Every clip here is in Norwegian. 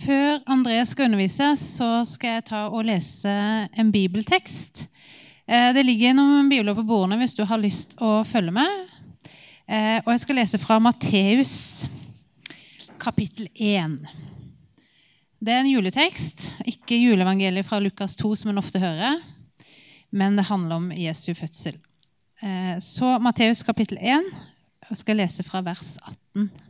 Før André skal undervise, så skal jeg ta og lese en bibeltekst. Eh, det ligger noen bibler på bordene hvis du har lyst å følge med. Eh, og jeg skal lese fra Matteus kapittel 1. Det er en juletekst, ikke juleevangeliet fra Lukas 2, som en ofte hører, men det handler om Jesu fødsel. Eh, så Matteus kapittel 1, jeg skal lese fra vers 18.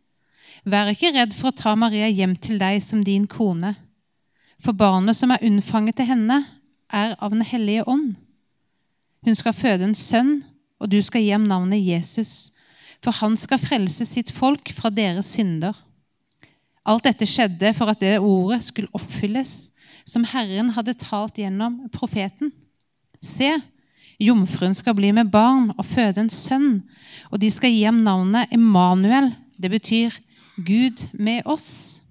Vær ikke redd for å ta Maria hjem til deg som din kone, for barnet som er unnfanget til henne, er av Den hellige ånd. Hun skal føde en sønn, og du skal gi ham navnet Jesus, for han skal frelse sitt folk fra deres synder. Alt dette skjedde for at det ordet skulle oppfylles, som Herren hadde talt gjennom profeten. Se, jomfruen skal bli med barn og føde en sønn, og de skal gi ham navnet Emanuel. Det betyr Gud med oss.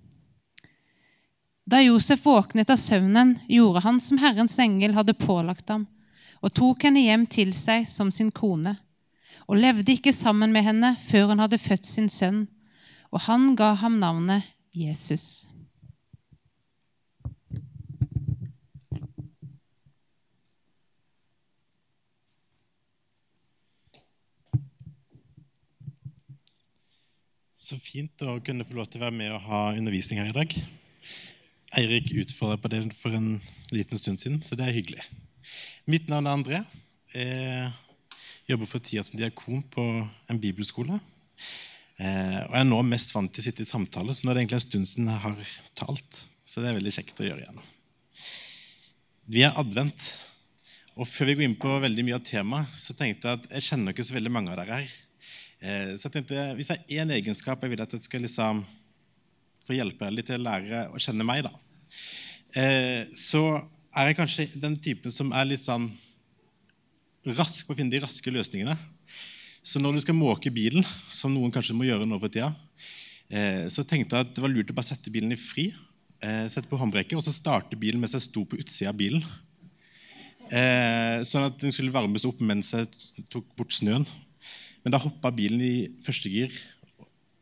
Da Josef våknet av søvnen, gjorde han som Herrens engel hadde pålagt ham, og tok henne hjem til seg som sin kone, og levde ikke sammen med henne før hun hadde født sin sønn, og han ga ham navnet Jesus. Så fint å kunne få lov til å være med og ha undervisning her i dag. Eirik utfordra på det for en liten stund siden, så det er hyggelig. Mitt navn er André. Jeg jobber for tida som diakon på en bibelskole. Eh, og jeg er nå mest vant til å sitte i samtale, så nå er det egentlig en stund siden jeg har talt. Så det er veldig kjekt å gjøre igjen. Vi er advent. Og før vi går inn på veldig mye av temaet, så tenkte jeg at jeg kjenner ikke så veldig mange av dere her. Eh, så jeg tenkte, Hvis jeg har én egenskap jeg vil at jeg skal liksom få hjelpe litt til å lære å kjenne meg, da, eh, så er jeg kanskje den typen som er litt sånn rask på å finne de raske løsningene. Så når du skal måke bilen, som noen kanskje må gjøre nå for tida, eh, så tenkte jeg at det var lurt å bare sette bilen i fri, sette på håndbrekket, og så starte bilen mens jeg sto på utsida av bilen. Sånn at den skulle varmes opp mens jeg tok bort snøen. Men da hoppa bilen i første gir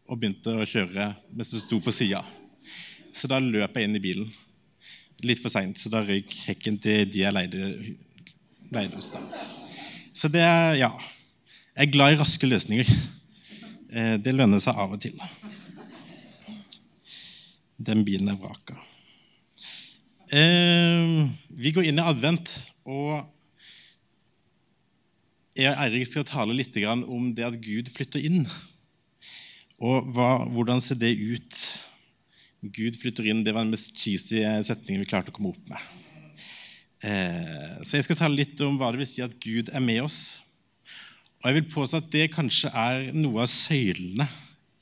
og begynte å kjøre mens det sto på sida. Så da løp jeg inn i bilen. Litt for seint, så da røyk hekken til de jeg leide, leide hos. da. Så det er Ja. Jeg er glad i raske løsninger. Eh, det lønner seg av og til. Den bilen er vraka. Eh, vi går inn i advent, og jeg og Eirik skal tale litt om det at Gud flytter inn. Og hva, hvordan ser det ut? Gud flytter inn, det var den mest cheesy setningen vi klarte å komme opp med. Eh, så jeg skal tale litt om hva det vil si at Gud er med oss. Og jeg vil påstå at det kanskje er noe av søylene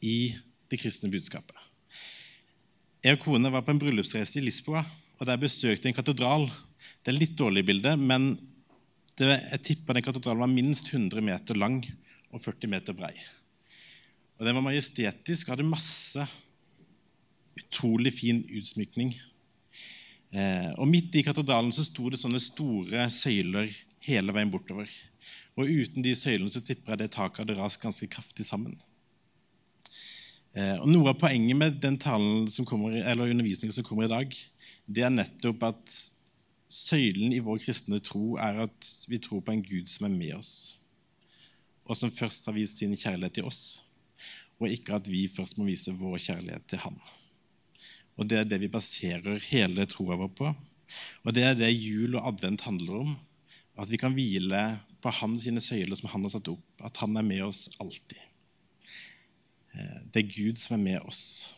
i det kristne budskapet. Jeg og kone var på en bryllupsreise i Lisboa, og der besøkte jeg en katedral. Det er litt dårlig bilde, men det, jeg tipper den katedralen var minst 100 meter lang og 40 meter brei. Og Den var majestetisk og hadde masse utrolig fin utsmykning. Eh, og Midt i katedralen så sto det sånne store søyler hele veien bortover. Og uten de søylene så tipper jeg det taket hadde rast ganske kraftig sammen. Eh, og Noe av poenget med den talen som kommer, eller undervisningen som kommer i dag, det er nettopp at søylen i vår kristne tro er at vi tror på en Gud som er med oss, og som først har vist sin kjærlighet til oss, og ikke at vi først må vise vår kjærlighet til Han. Og Det er det vi baserer hele troa vår på. Og det er det jul og advent handler om. At vi kan hvile på Hans sine søyler som Han har satt opp. At Han er med oss alltid. Eh, det er Gud som er med oss.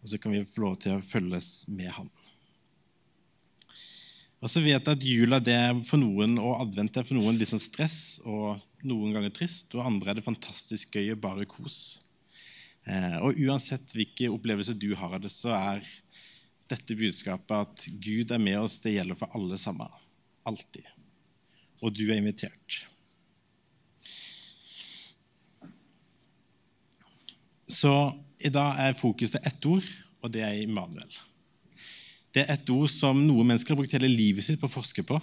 Og så kan vi få lov til å følges med Han. Og så vet jeg at jula er for noen og advent er for noen litt sånn stress og noen ganger trist, og andre er det fantastisk gøy og bare kos. Eh, og uansett hvilke opplevelser du har av det, så er dette budskapet at Gud er med oss, det gjelder for alle sammen. Alltid. Og du er invitert. Så i dag er fokuset ett ord, og det er Immanuel. Det er et ord som noen mennesker har brukt hele livet sitt på å forske på,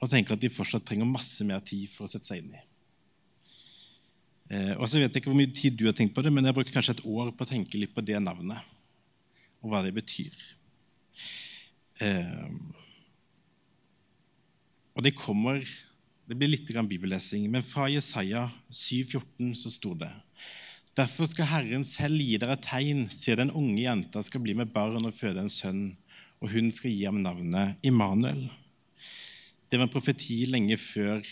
og tenker at de fortsatt trenger masse mer tid for å sette seg inn i. Eh, og så vet jeg ikke hvor mye tid du har tenkt på det, men jeg bruker kanskje et år på å tenke litt på det navnet, og hva det betyr. Eh, og det kommer Det blir litt bibellesing, men fra Jesaja 7,14 så sto det Derfor skal Herren selv gi dere tegn, sier den unge jenta skal bli med barn og føde en sønn, og hun skal gi ham navnet Immanuel. Det var en profeti lenge før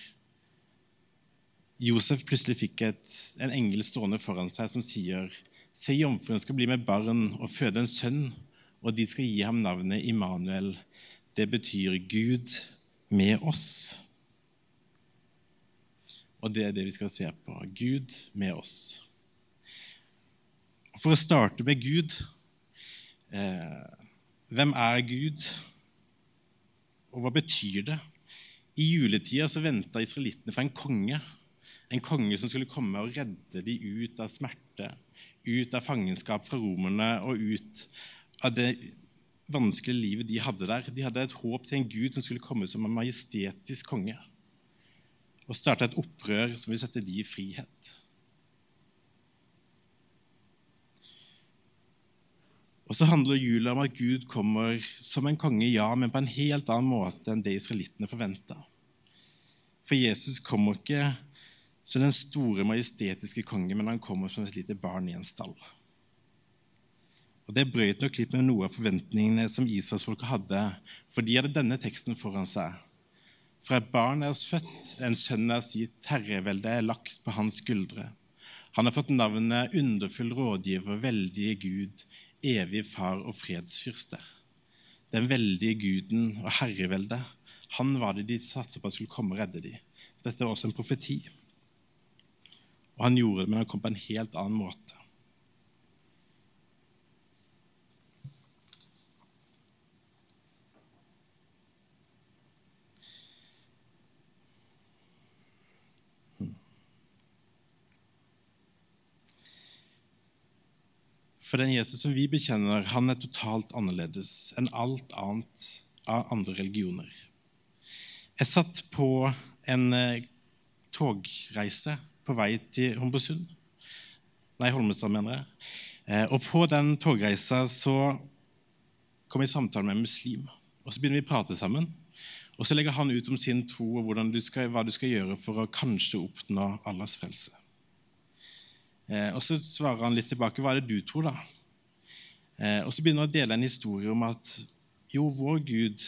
Josef plutselig fikk et, en engel stående foran seg som sier Se, jomfruen skal bli med barn og føde en sønn, og de skal gi ham navnet Immanuel. Det betyr Gud med oss. Og det er det vi skal se på. Gud med oss. For å starte med Gud eh, Hvem er Gud, og hva betyr det? I juletida så venta israelittene på en konge. En konge som skulle komme og redde dem ut av smerte, ut av fangenskap fra romerne og ut av det vanskelige livet de hadde der. De hadde et håp til en gud som skulle komme som en majestetisk konge og starte et opprør som vil sette de i frihet. Og så handler jula om at Gud kommer som en konge, ja, men på en helt annen måte enn det israelittene forventa. For Jesus kommer ikke som den store, majestetiske konge, men han kommer som et lite barn i en stall. Og Det brøt nok litt med noe av forventningene som israelsfolket hadde, for de hadde denne teksten foran seg. Fra et barn er oss født, en sønn er sitt, herreveldet er lagt på hans skuldre. Han har fått navnet underfull rådgiver, veldige Gud, evig far og fredsfyrste. Den veldige guden og herreveldet. Han var det de satset på at skulle komme og redde dem. Dette var også en profeti. Og han gjorde det, men han kom på en helt annen måte. For den Jesus som vi bekjenner, han er totalt annerledes enn alt annet av andre religioner. Jeg satt på en eh, togreise på vei til Hombersund. Nei, Holmestrand, mener jeg. Eh, og på den togreisa så kom jeg i samtale med en muslim. Og Så begynner vi å prate sammen. Og Så legger han ut om sin tro og du skal, hva du skal gjøre for å kanskje oppnå Allahs frelse. Eh, og Så svarer han litt tilbake. Hva er det du tror, da? Eh, og Så begynner han å dele en historie om at jo, vår Gud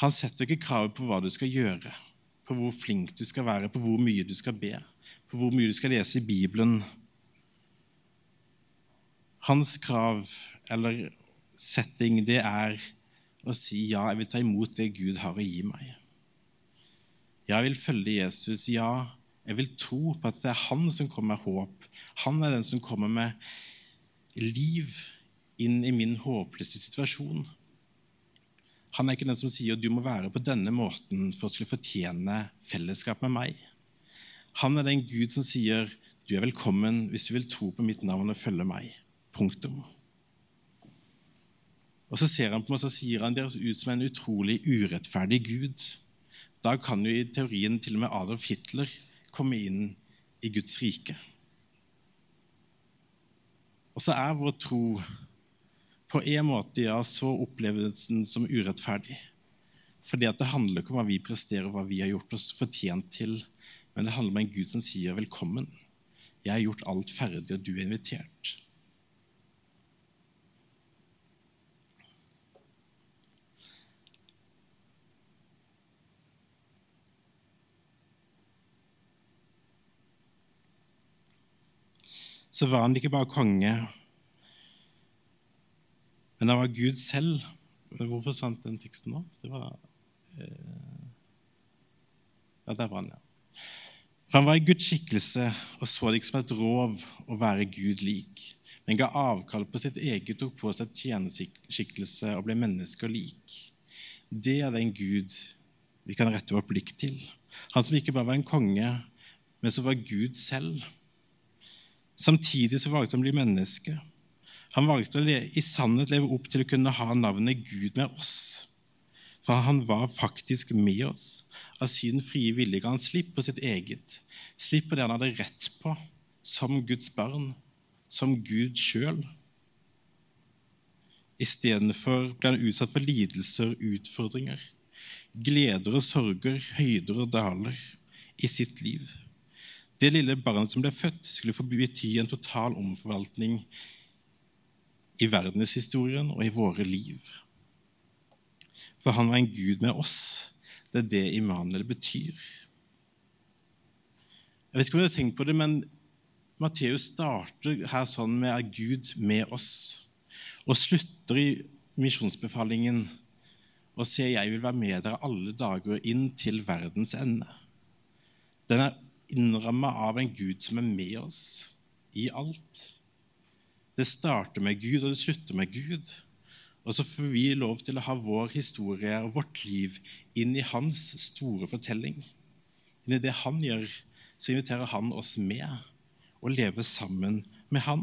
han setter ikke kravet på hva du skal gjøre, på hvor flink du skal være, på hvor mye du skal be, på hvor mye du skal lese i Bibelen. Hans krav eller setting, det er å si ja, jeg vil ta imot det Gud har å gi meg. Jeg vil følge Jesus. Ja, jeg vil tro på at det er han som kommer med håp. Han er den som kommer med liv inn i min håpløse situasjon. Han er ikke den som sier du må være på denne måten for å skulle fortjene fellesskap med meg. Han er den Gud som sier du er velkommen hvis du vil tro på mitt navn og følge meg. Punktum. Og Så ser han på meg og sier han deres ut som en utrolig urettferdig Gud. Da kan jo i teorien til og med Adolf Hitler komme inn i Guds rike. Og så er vår tro på en måte ja, så opplevelsen som urettferdig. Fordi at det handler ikke om hva vi presterer og hva vi har gjort oss fortjent til, men det handler om en Gud som sier 'velkommen'. Jeg har gjort alt ferdig, og du er invitert. Så var han ikke bare konge, men han var Gud selv. Hvorfor sant den teksten nå? Det var eh, Ja, der var han, ja. For han var i Guds skikkelse og så det ikke som et rov å være Gud lik, men ga avkall på sitt eget, tok på seg tjeneskikkelse og ble mennesker lik. Det er den Gud vi kan rette vårt blikk til. Han som ikke bare var en konge, men som var Gud selv. Samtidig så valgte han å bli menneske. Han valgte å i sannhet leve opp til å kunne ha navnet Gud med oss. For han var faktisk med oss. Av sin frie vilje ga han slipp på sitt eget. Slipp på det han hadde rett på, som Guds barn, som Gud sjøl. Istedenfor ble han utsatt for lidelser og utfordringer, gleder og sorger, høyder og daler i sitt liv. Det lille barnet som ble født, skulle få bety en total omforvaltning i verdenshistorien og i våre liv. For han var en gud med oss. Det er det Immanuel betyr. Jeg vet ikke om dere har tenkt på det, men Matteus starter her sånn med at Gud med oss, og slutter i misjonsbefalingen og sier 'Jeg vil være med dere alle dager inn til verdens ende'. Den er innramma av en Gud som er med oss i alt. Det starter med Gud, og det slutter med Gud. Og så får vi lov til å ha vår historie og vårt liv inn i hans store fortelling. Inn i det han gjør, så inviterer han oss med og leve sammen med han.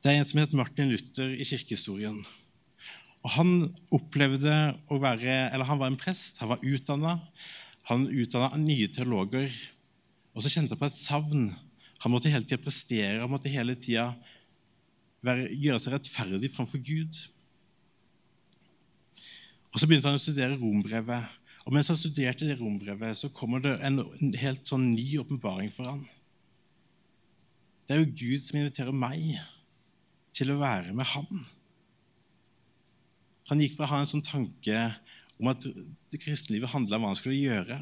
Det er en som heter Martin Luther i kirkehistorien. Og Han opplevde å være, eller han var en prest, han var utdanna. Han utdanna nye teologer. Og så kjente han på et savn han måtte hele tida prestere, han måtte hele tida gjøre seg rettferdig framfor Gud. Og Så begynte han å studere rombrevet. Og mens han studerte det rombrevet, så kommer det en, helt sånn ny åpenbaring for han. Det er jo Gud som inviterer meg til å være med han. Han gikk fra å ha en sånn tanke om at det kristne livet handla om hva han skulle gjøre,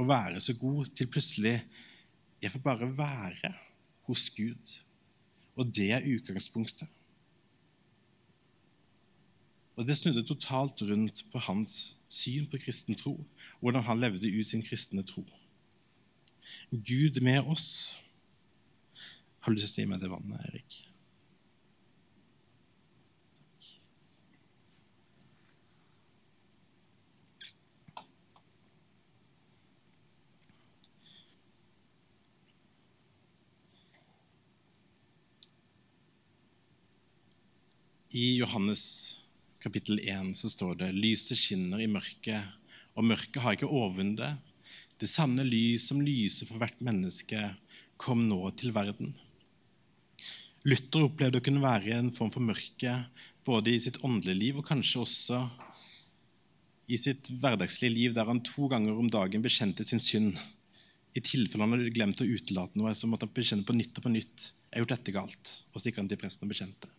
og være så god, til plutselig jeg får bare være hos Gud. Og det er utgangspunktet. Og Det snudde totalt rundt på hans syn på kristen tro, hvordan han levde ut sin kristne tro. Gud med oss. Har du lyst til å gi meg det vannet, Erik? I Johannes kapittel 1 så står det lyset skinner i mørket, og mørket har ikke overvunnet det. Sanne lys som lyser for hvert menneske, kom nå til verden. Luther opplevde å kunne være i en form for mørke både i sitt åndelige liv og kanskje også i sitt hverdagslige liv, der han to ganger om dagen bekjente sin synd. I tilfelle han hadde glemt å utelate noe, så måtte han bekjenne på nytt og på nytt. Jeg har gjort dette galt. Og så gikk han til presten og bekjente.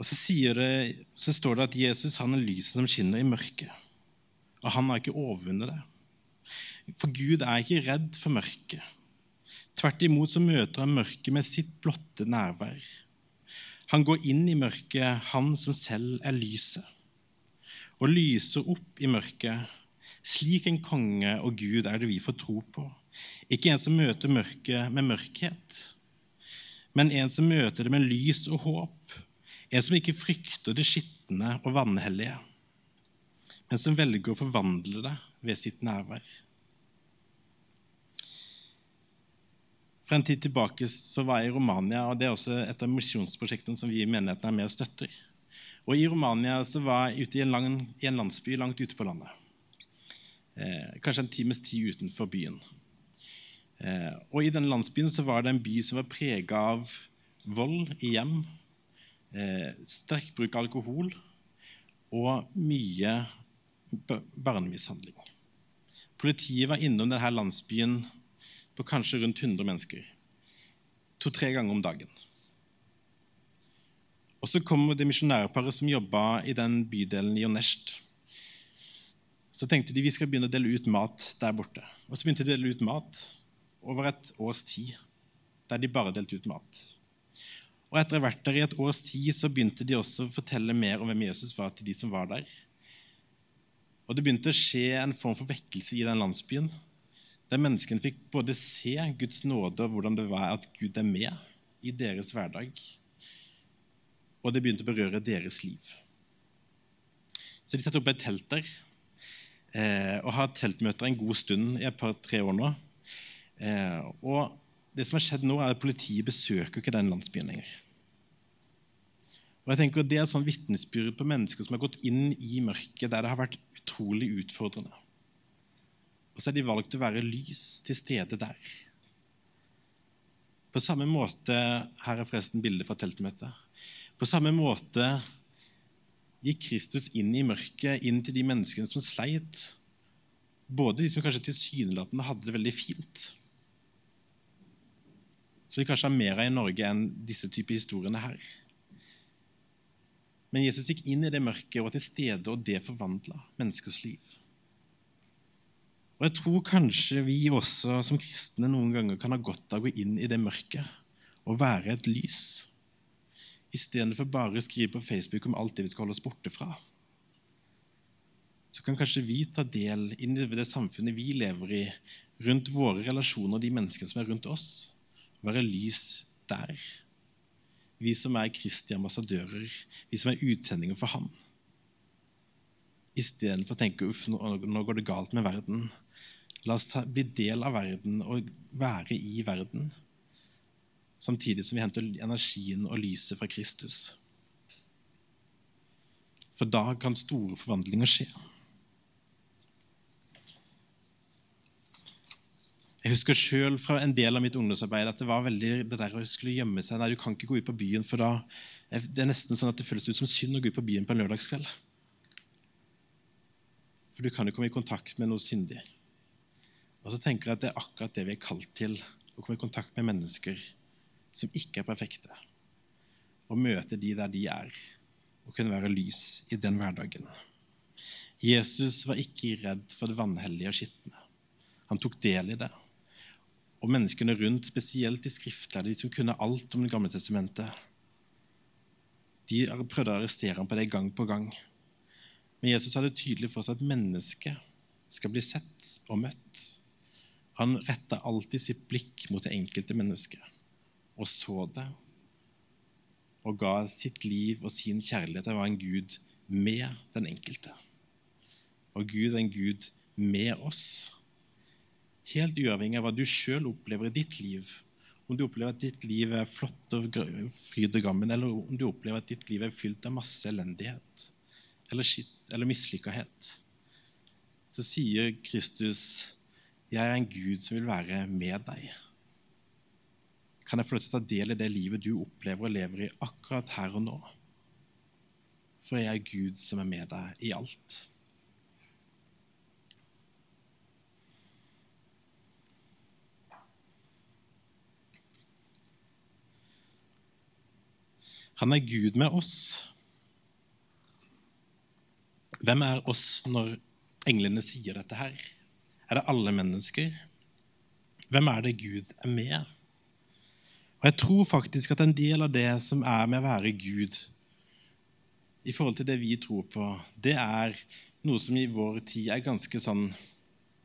Og så, det, så, står det at Jesus han er lyset som skinner i mørket. Og han har ikke overvunnet det. For Gud er ikke redd for mørket. Tvert imot så møter han mørket med sitt blotte nærvær. Han går inn i mørket, han som selv er lyset, og lyser opp i mørket. Slik en konge og Gud er det vi får tro på. Ikke en som møter mørket med mørkhet, men en som møter det med lys og håp en som ikke frykter det skitne og vanhellige, men som velger å forvandle det ved sitt nærvær. For en tid tilbake så var jeg i Romania, og det er også et av misjonsprosjektene som vi i menigheten er med og støtter. Og I Romania så var jeg ute i en, lang, i en landsby langt ute på landet. Eh, kanskje en times tid utenfor byen. Eh, og I den landsbyen så var det en by som var prega av vold i hjem eh, sterk bruk av alkohol og mye barnemishandling. Politiet var innom denne landsbyen på kanskje rundt 100 mennesker. To-tre ganger om dagen. Og Så kom det misjonærparet som jobba i den bydelen i Onesht. Så tenkte de vi skal begynne å dele ut mat der borte. Og Så begynte de å dele ut mat over et års tid, der de bare delte ut mat. Og etter å ha vært der i et års tid så begynte de også å fortelle mer om hvem Jesus var til de som var der. Og det begynte å skje en form for vekkelse i den landsbyen, der menneskene fikk både se Guds nåde og hvordan det var at Gud er med i deres hverdag. Og det begynte å berøre deres liv. Så de satte opp et telt der eh, og har teltmøter en god stund i et par-tre år nå. Eh, og det som har skjedd nå, er at politiet besøker ikke den landsbyen lenger. Og jeg tenker Det er sånn vitnesbyrd på mennesker som har gått inn i mørket, der det har vært utrolig utfordrende. Og så har de valgt å være lys til stede der. På samme måte Her er forresten bildet fra teltmøtet. På samme måte gikk Kristus inn i mørket, inn til de menneskene som sleit. Både de som kanskje tilsynelatende hadde det veldig fint. Så vi kanskje har mer av i Norge enn disse typer historiene her. Men Jesus gikk inn i det mørket og var til stede, og det forvandla menneskers liv. Og Jeg tror kanskje vi også som kristne noen ganger kan ha godt av å gå inn i det mørket og være et lys, istedenfor bare å skrive på Facebook om alt det vi skal holde oss borte fra. Så kan kanskje vi ta del inn i det samfunnet vi lever i, rundt våre relasjoner og de menneskene som er rundt oss, være lys der vi som er Kristi ambassadører, vi som er utsendinger for ham. Istedenfor å tenke uff, nå går det galt med verden. La oss ta, bli del av verden og være i verden, samtidig som vi henter energien og lyset fra Kristus. For da kan store forvandlinger skje. Jeg husker sjøl fra en del av mitt ungdomsarbeid at det var veldig det der å skulle gjemme seg. Nei, du kan ikke gå ut på byen, for da det er nesten sånn at det føles ut som synd å gå ut på byen på en lørdagskveld. For du kan jo komme i kontakt med noe syndig. Og så tenker jeg at det er akkurat det vi er kalt til. Å komme i kontakt med mennesker som ikke er perfekte. Og møte de der de er, og kunne være lys i den hverdagen. Jesus var ikke redd for det vanhellige og skitne. Han tok del i det og menneskene rundt, spesielt de skriftlærde, de som kunne alt om Det gamle testamentet, de prøvde å arrestere ham på det gang på gang. Men Jesus hadde tydelig for seg at mennesket skal bli sett og møtt. Han retta alltid sitt blikk mot det enkelte mennesket og så det. Og ga sitt liv og sin kjærlighet å være en Gud med den enkelte. Og Gud er en Gud med oss. Helt uavhengig av hva du sjøl opplever i ditt liv. Om du opplever at ditt liv er flott og fryd og gammen, eller om du opplever at ditt liv er fylt av masse elendighet eller skitt eller mislykkahet, så sier Kristus, 'Jeg er en Gud som vil være med deg'. Kan jeg få lov til å ta del i det livet du opplever og lever i akkurat her og nå? For jeg er Gud som er med deg i alt. Han er Gud med oss. Hvem er oss når englene sier dette her? Er det alle mennesker? Hvem er det Gud er med? Og Jeg tror faktisk at en del av det som er med å være Gud, i forhold til det vi tror på, det er noe som i vår tid er ganske sånn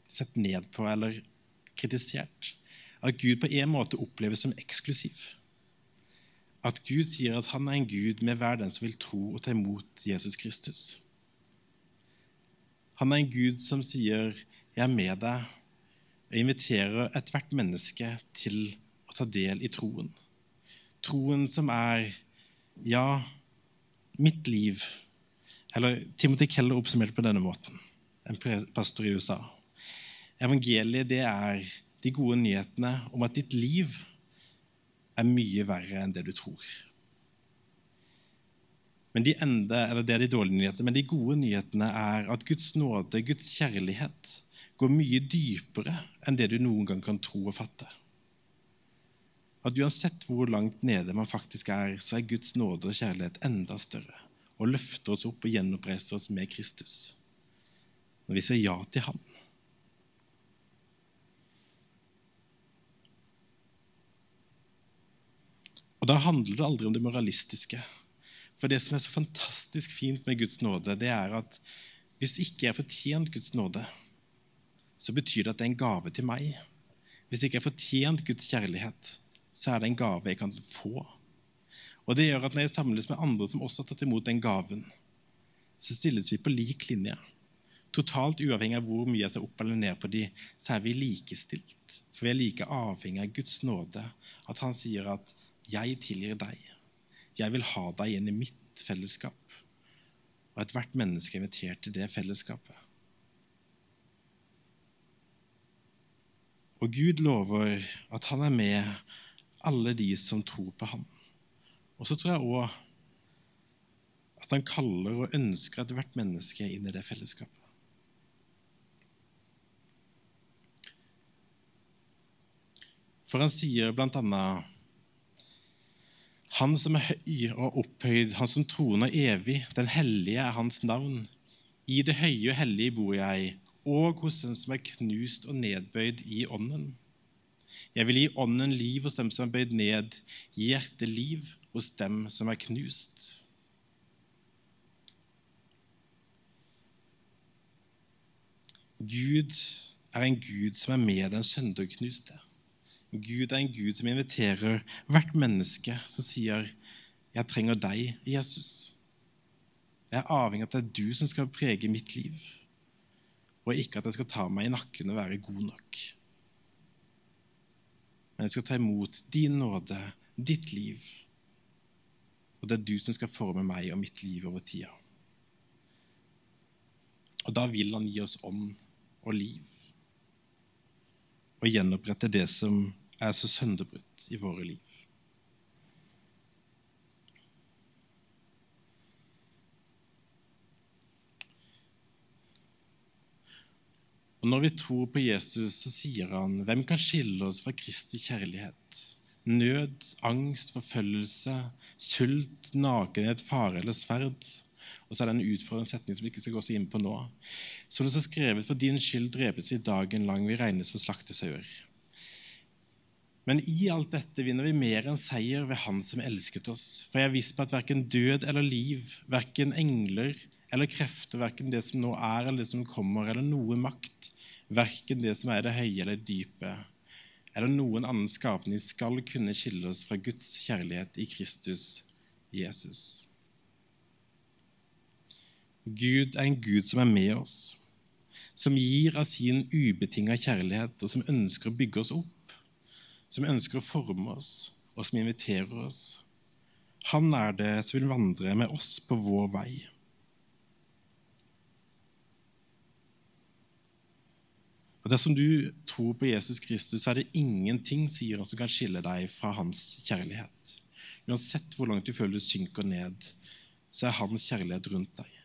sett ned på eller kritisert. At Gud på en måte oppleves som eksklusiv at Gud sier at han er en Gud med hver den som vil tro og ta imot Jesus Kristus. Han er en Gud som sier, 'Jeg er med deg', og inviterer ethvert menneske til å ta del i troen. Troen som er, ja, mitt liv. Eller Timothy Keller oppsummerte på denne måten, en pastor i USA. Evangeliet det er de gode nyhetene om at ditt liv er mye verre enn det du tror. Men de enda, eller Det er de dårlige nyhetene. Men de gode nyhetene er at Guds nåde, Guds kjærlighet, går mye dypere enn det du noen gang kan tro og fatte. At uansett hvor langt nede man faktisk er, så er Guds nåde og kjærlighet enda større og løfter oss opp og gjenoppreiser oss med Kristus. Når vi sier ja til ham. Og Da handler det aldri om det moralistiske. For det som er så fantastisk fint med Guds nåde, det er at Hvis ikke jeg har fortjent Guds nåde, så betyr det at det er en gave til meg. Hvis ikke jeg har fortjent Guds kjærlighet, så er det en gave jeg kan få. Og det gjør at når jeg samles med andre som også har tatt imot den gaven, så stilles vi på lik linje. Totalt uavhengig av hvor mye jeg ser opp eller ned på de, så er vi likestilt. For vi er like avhengig av Guds nåde. At han sier at 'jeg tilgir deg'. Jeg vil ha deg inn i mitt fellesskap. Og ethvert menneske er invitert til det fellesskapet. Og Gud lover at han er med alle de som tror på ham. Og så tror jeg òg at han kaller og ønsker ethvert menneske inn i det fellesskapet. For han sier blant annet Han som er høy og opphøyd, han som troner evig, den hellige er hans navn. I det høye og hellige bor jeg, og hos den som er knust og nedbøyd i ånden. Jeg vil gi ånden liv hos dem som er bøyd ned, gi hjertet liv hos dem som er knust. Gud er en Gud som er med den sønderknuste. Gud er en Gud som inviterer hvert menneske som sier 'Jeg trenger deg, Jesus'. Jeg er avhengig av at det er du som skal prege mitt liv, og ikke at jeg skal ta meg i nakken og være god nok. Men jeg skal ta imot din nåde, ditt liv, og det er du som skal forme meg og mitt liv over tida. Og da vil han gi oss ånd og liv, og gjenopprette det som er så sønderbrutt i våre liv. Og Når vi tror på Jesus, så sier han, 'Hvem kan skille oss fra Kristi kjærlighet?' Nød, angst, forfølgelse, sult, nakenhet, fare eller sverd. Og så er det en utfordrende setning som vi ikke skal gå så inn på nå. Så det står skrevet, 'For din skyld drepes vi dagen lang, vi regnes som slaktesauer'. Men i alt dette vinner vi mer enn seier ved Han som elsket oss. For jeg er viss på at verken død eller liv, verken engler eller krefter, verken det som nå er eller det som kommer, eller noe makt, verken det som er det høye eller dype, eller noen annen skapning skal kunne skille oss fra Guds kjærlighet i Kristus Jesus. Gud er en Gud som er med oss, som gir av sin ubetinga kjærlighet, og som ønsker å bygge oss opp som ønsker å forme oss, og som inviterer oss. Han er det som vil vandre med oss på vår vei. Og Dersom du tror på Jesus Kristus, så er det ingenting sier han, som kan skille deg fra hans kjærlighet. Uansett hvor langt du føler du synker ned, så er hans kjærlighet rundt deg.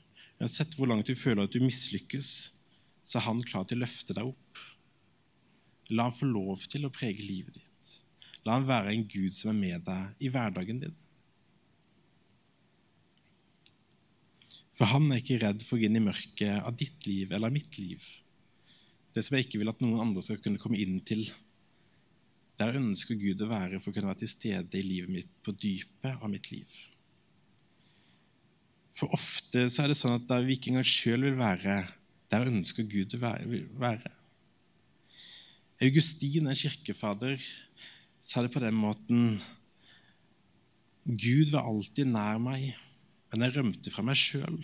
Uansett hvor langt du føler at du mislykkes, så er han klar til å løfte deg opp. La han få lov til å prege livet ditt. La han være en Gud som er med deg i hverdagen din. For han er ikke redd for å gå inn i mørket av ditt liv eller mitt liv. Det som jeg ikke vil at noen andre skal kunne komme inn til. Der ønsker Gud å være for å kunne være til stede i livet mitt på dypet av mitt liv. For ofte så er det sånn at der vi ikke engang sjøl vil være, der ønsker Gud å være. Augustin, en kirkefader, sa det på den måten Gud var alltid nær meg, men jeg rømte fra meg sjøl.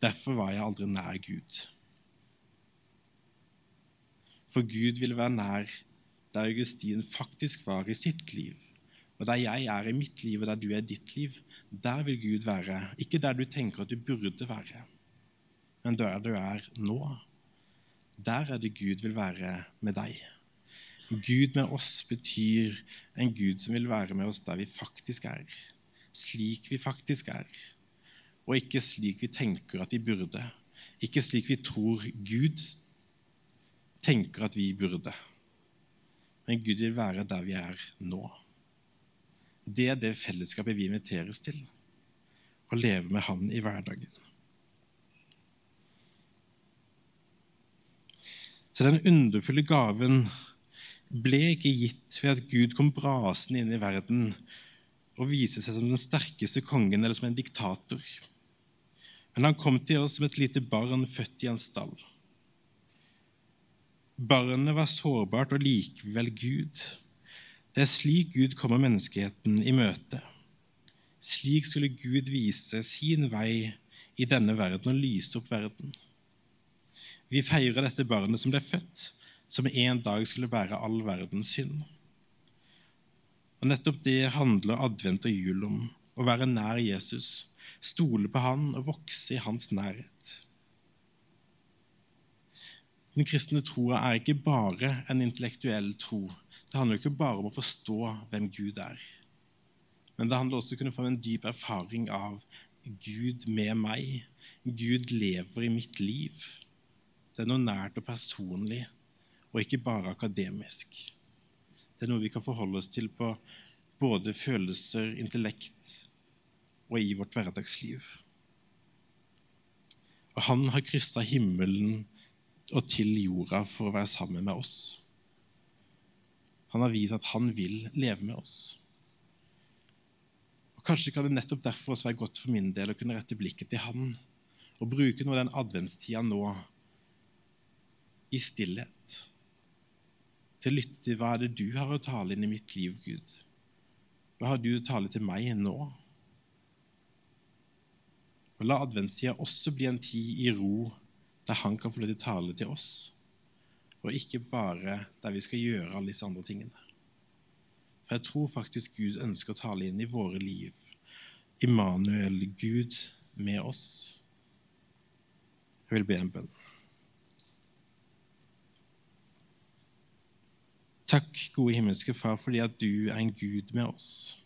Derfor var jeg aldri nær Gud. For Gud ville være nær der Augustin faktisk var i sitt liv. Og der jeg er i mitt liv, og der du er i ditt liv, der vil Gud være. Ikke der du tenker at du burde være, men der du er nå. Der er det Gud vil være med deg. Gud med oss betyr en Gud som vil være med oss der vi faktisk er, slik vi faktisk er, og ikke slik vi tenker at vi burde, ikke slik vi tror Gud tenker at vi burde. Men Gud vil være der vi er nå. Det er det fellesskapet vi inviteres til, å leve med Han i hverdagen. Så den underfulle gaven ble ikke gitt ved at Gud kom brasende inn i verden og viste seg som den sterkeste kongen eller som en diktator. Men han kom til oss som et lite barn født i en stall. Barnet var sårbart og likevel Gud. Det er slik Gud kommer menneskeheten i møte. Slik skulle Gud vise sin vei i denne verden og lyse opp verden. Vi feirer dette barnet som ble født, som en dag skulle bære all verdens synd. Og Nettopp det handler advent og jul om. Å være nær Jesus, stole på han og vokse i hans nærhet. Den kristne troa er ikke bare en intellektuell tro. Det handler ikke bare om å forstå hvem Gud er. Men det handler også om å kunne få en dyp erfaring av Gud med meg. Gud lever i mitt liv. Det er noe nært og personlig, og ikke bare akademisk. Det er noe vi kan forholde oss til på både følelser, intellekt og i vårt hverdagsliv. Og han har kryssa himmelen og til jorda for å være sammen med oss. Han har vist at han vil leve med oss. Og Kanskje kan det nettopp derfor også være godt for min del å kunne rette blikket til han og bruke noe av den adventstida nå i stillhet. Til å lytte til hva er det du har å tale inn i mitt liv, Gud. Hva har du å tale til meg nå? Og La adventstida også bli en tid i ro der han kan få lov til å tale til oss, og ikke bare der vi skal gjøre alle disse andre tingene. For jeg tror faktisk Gud ønsker å tale inn i våre liv. Immanuel, Gud med oss. Jeg vil be en bønn. Takk, gode himmelske Far, fordi at du er en Gud med oss.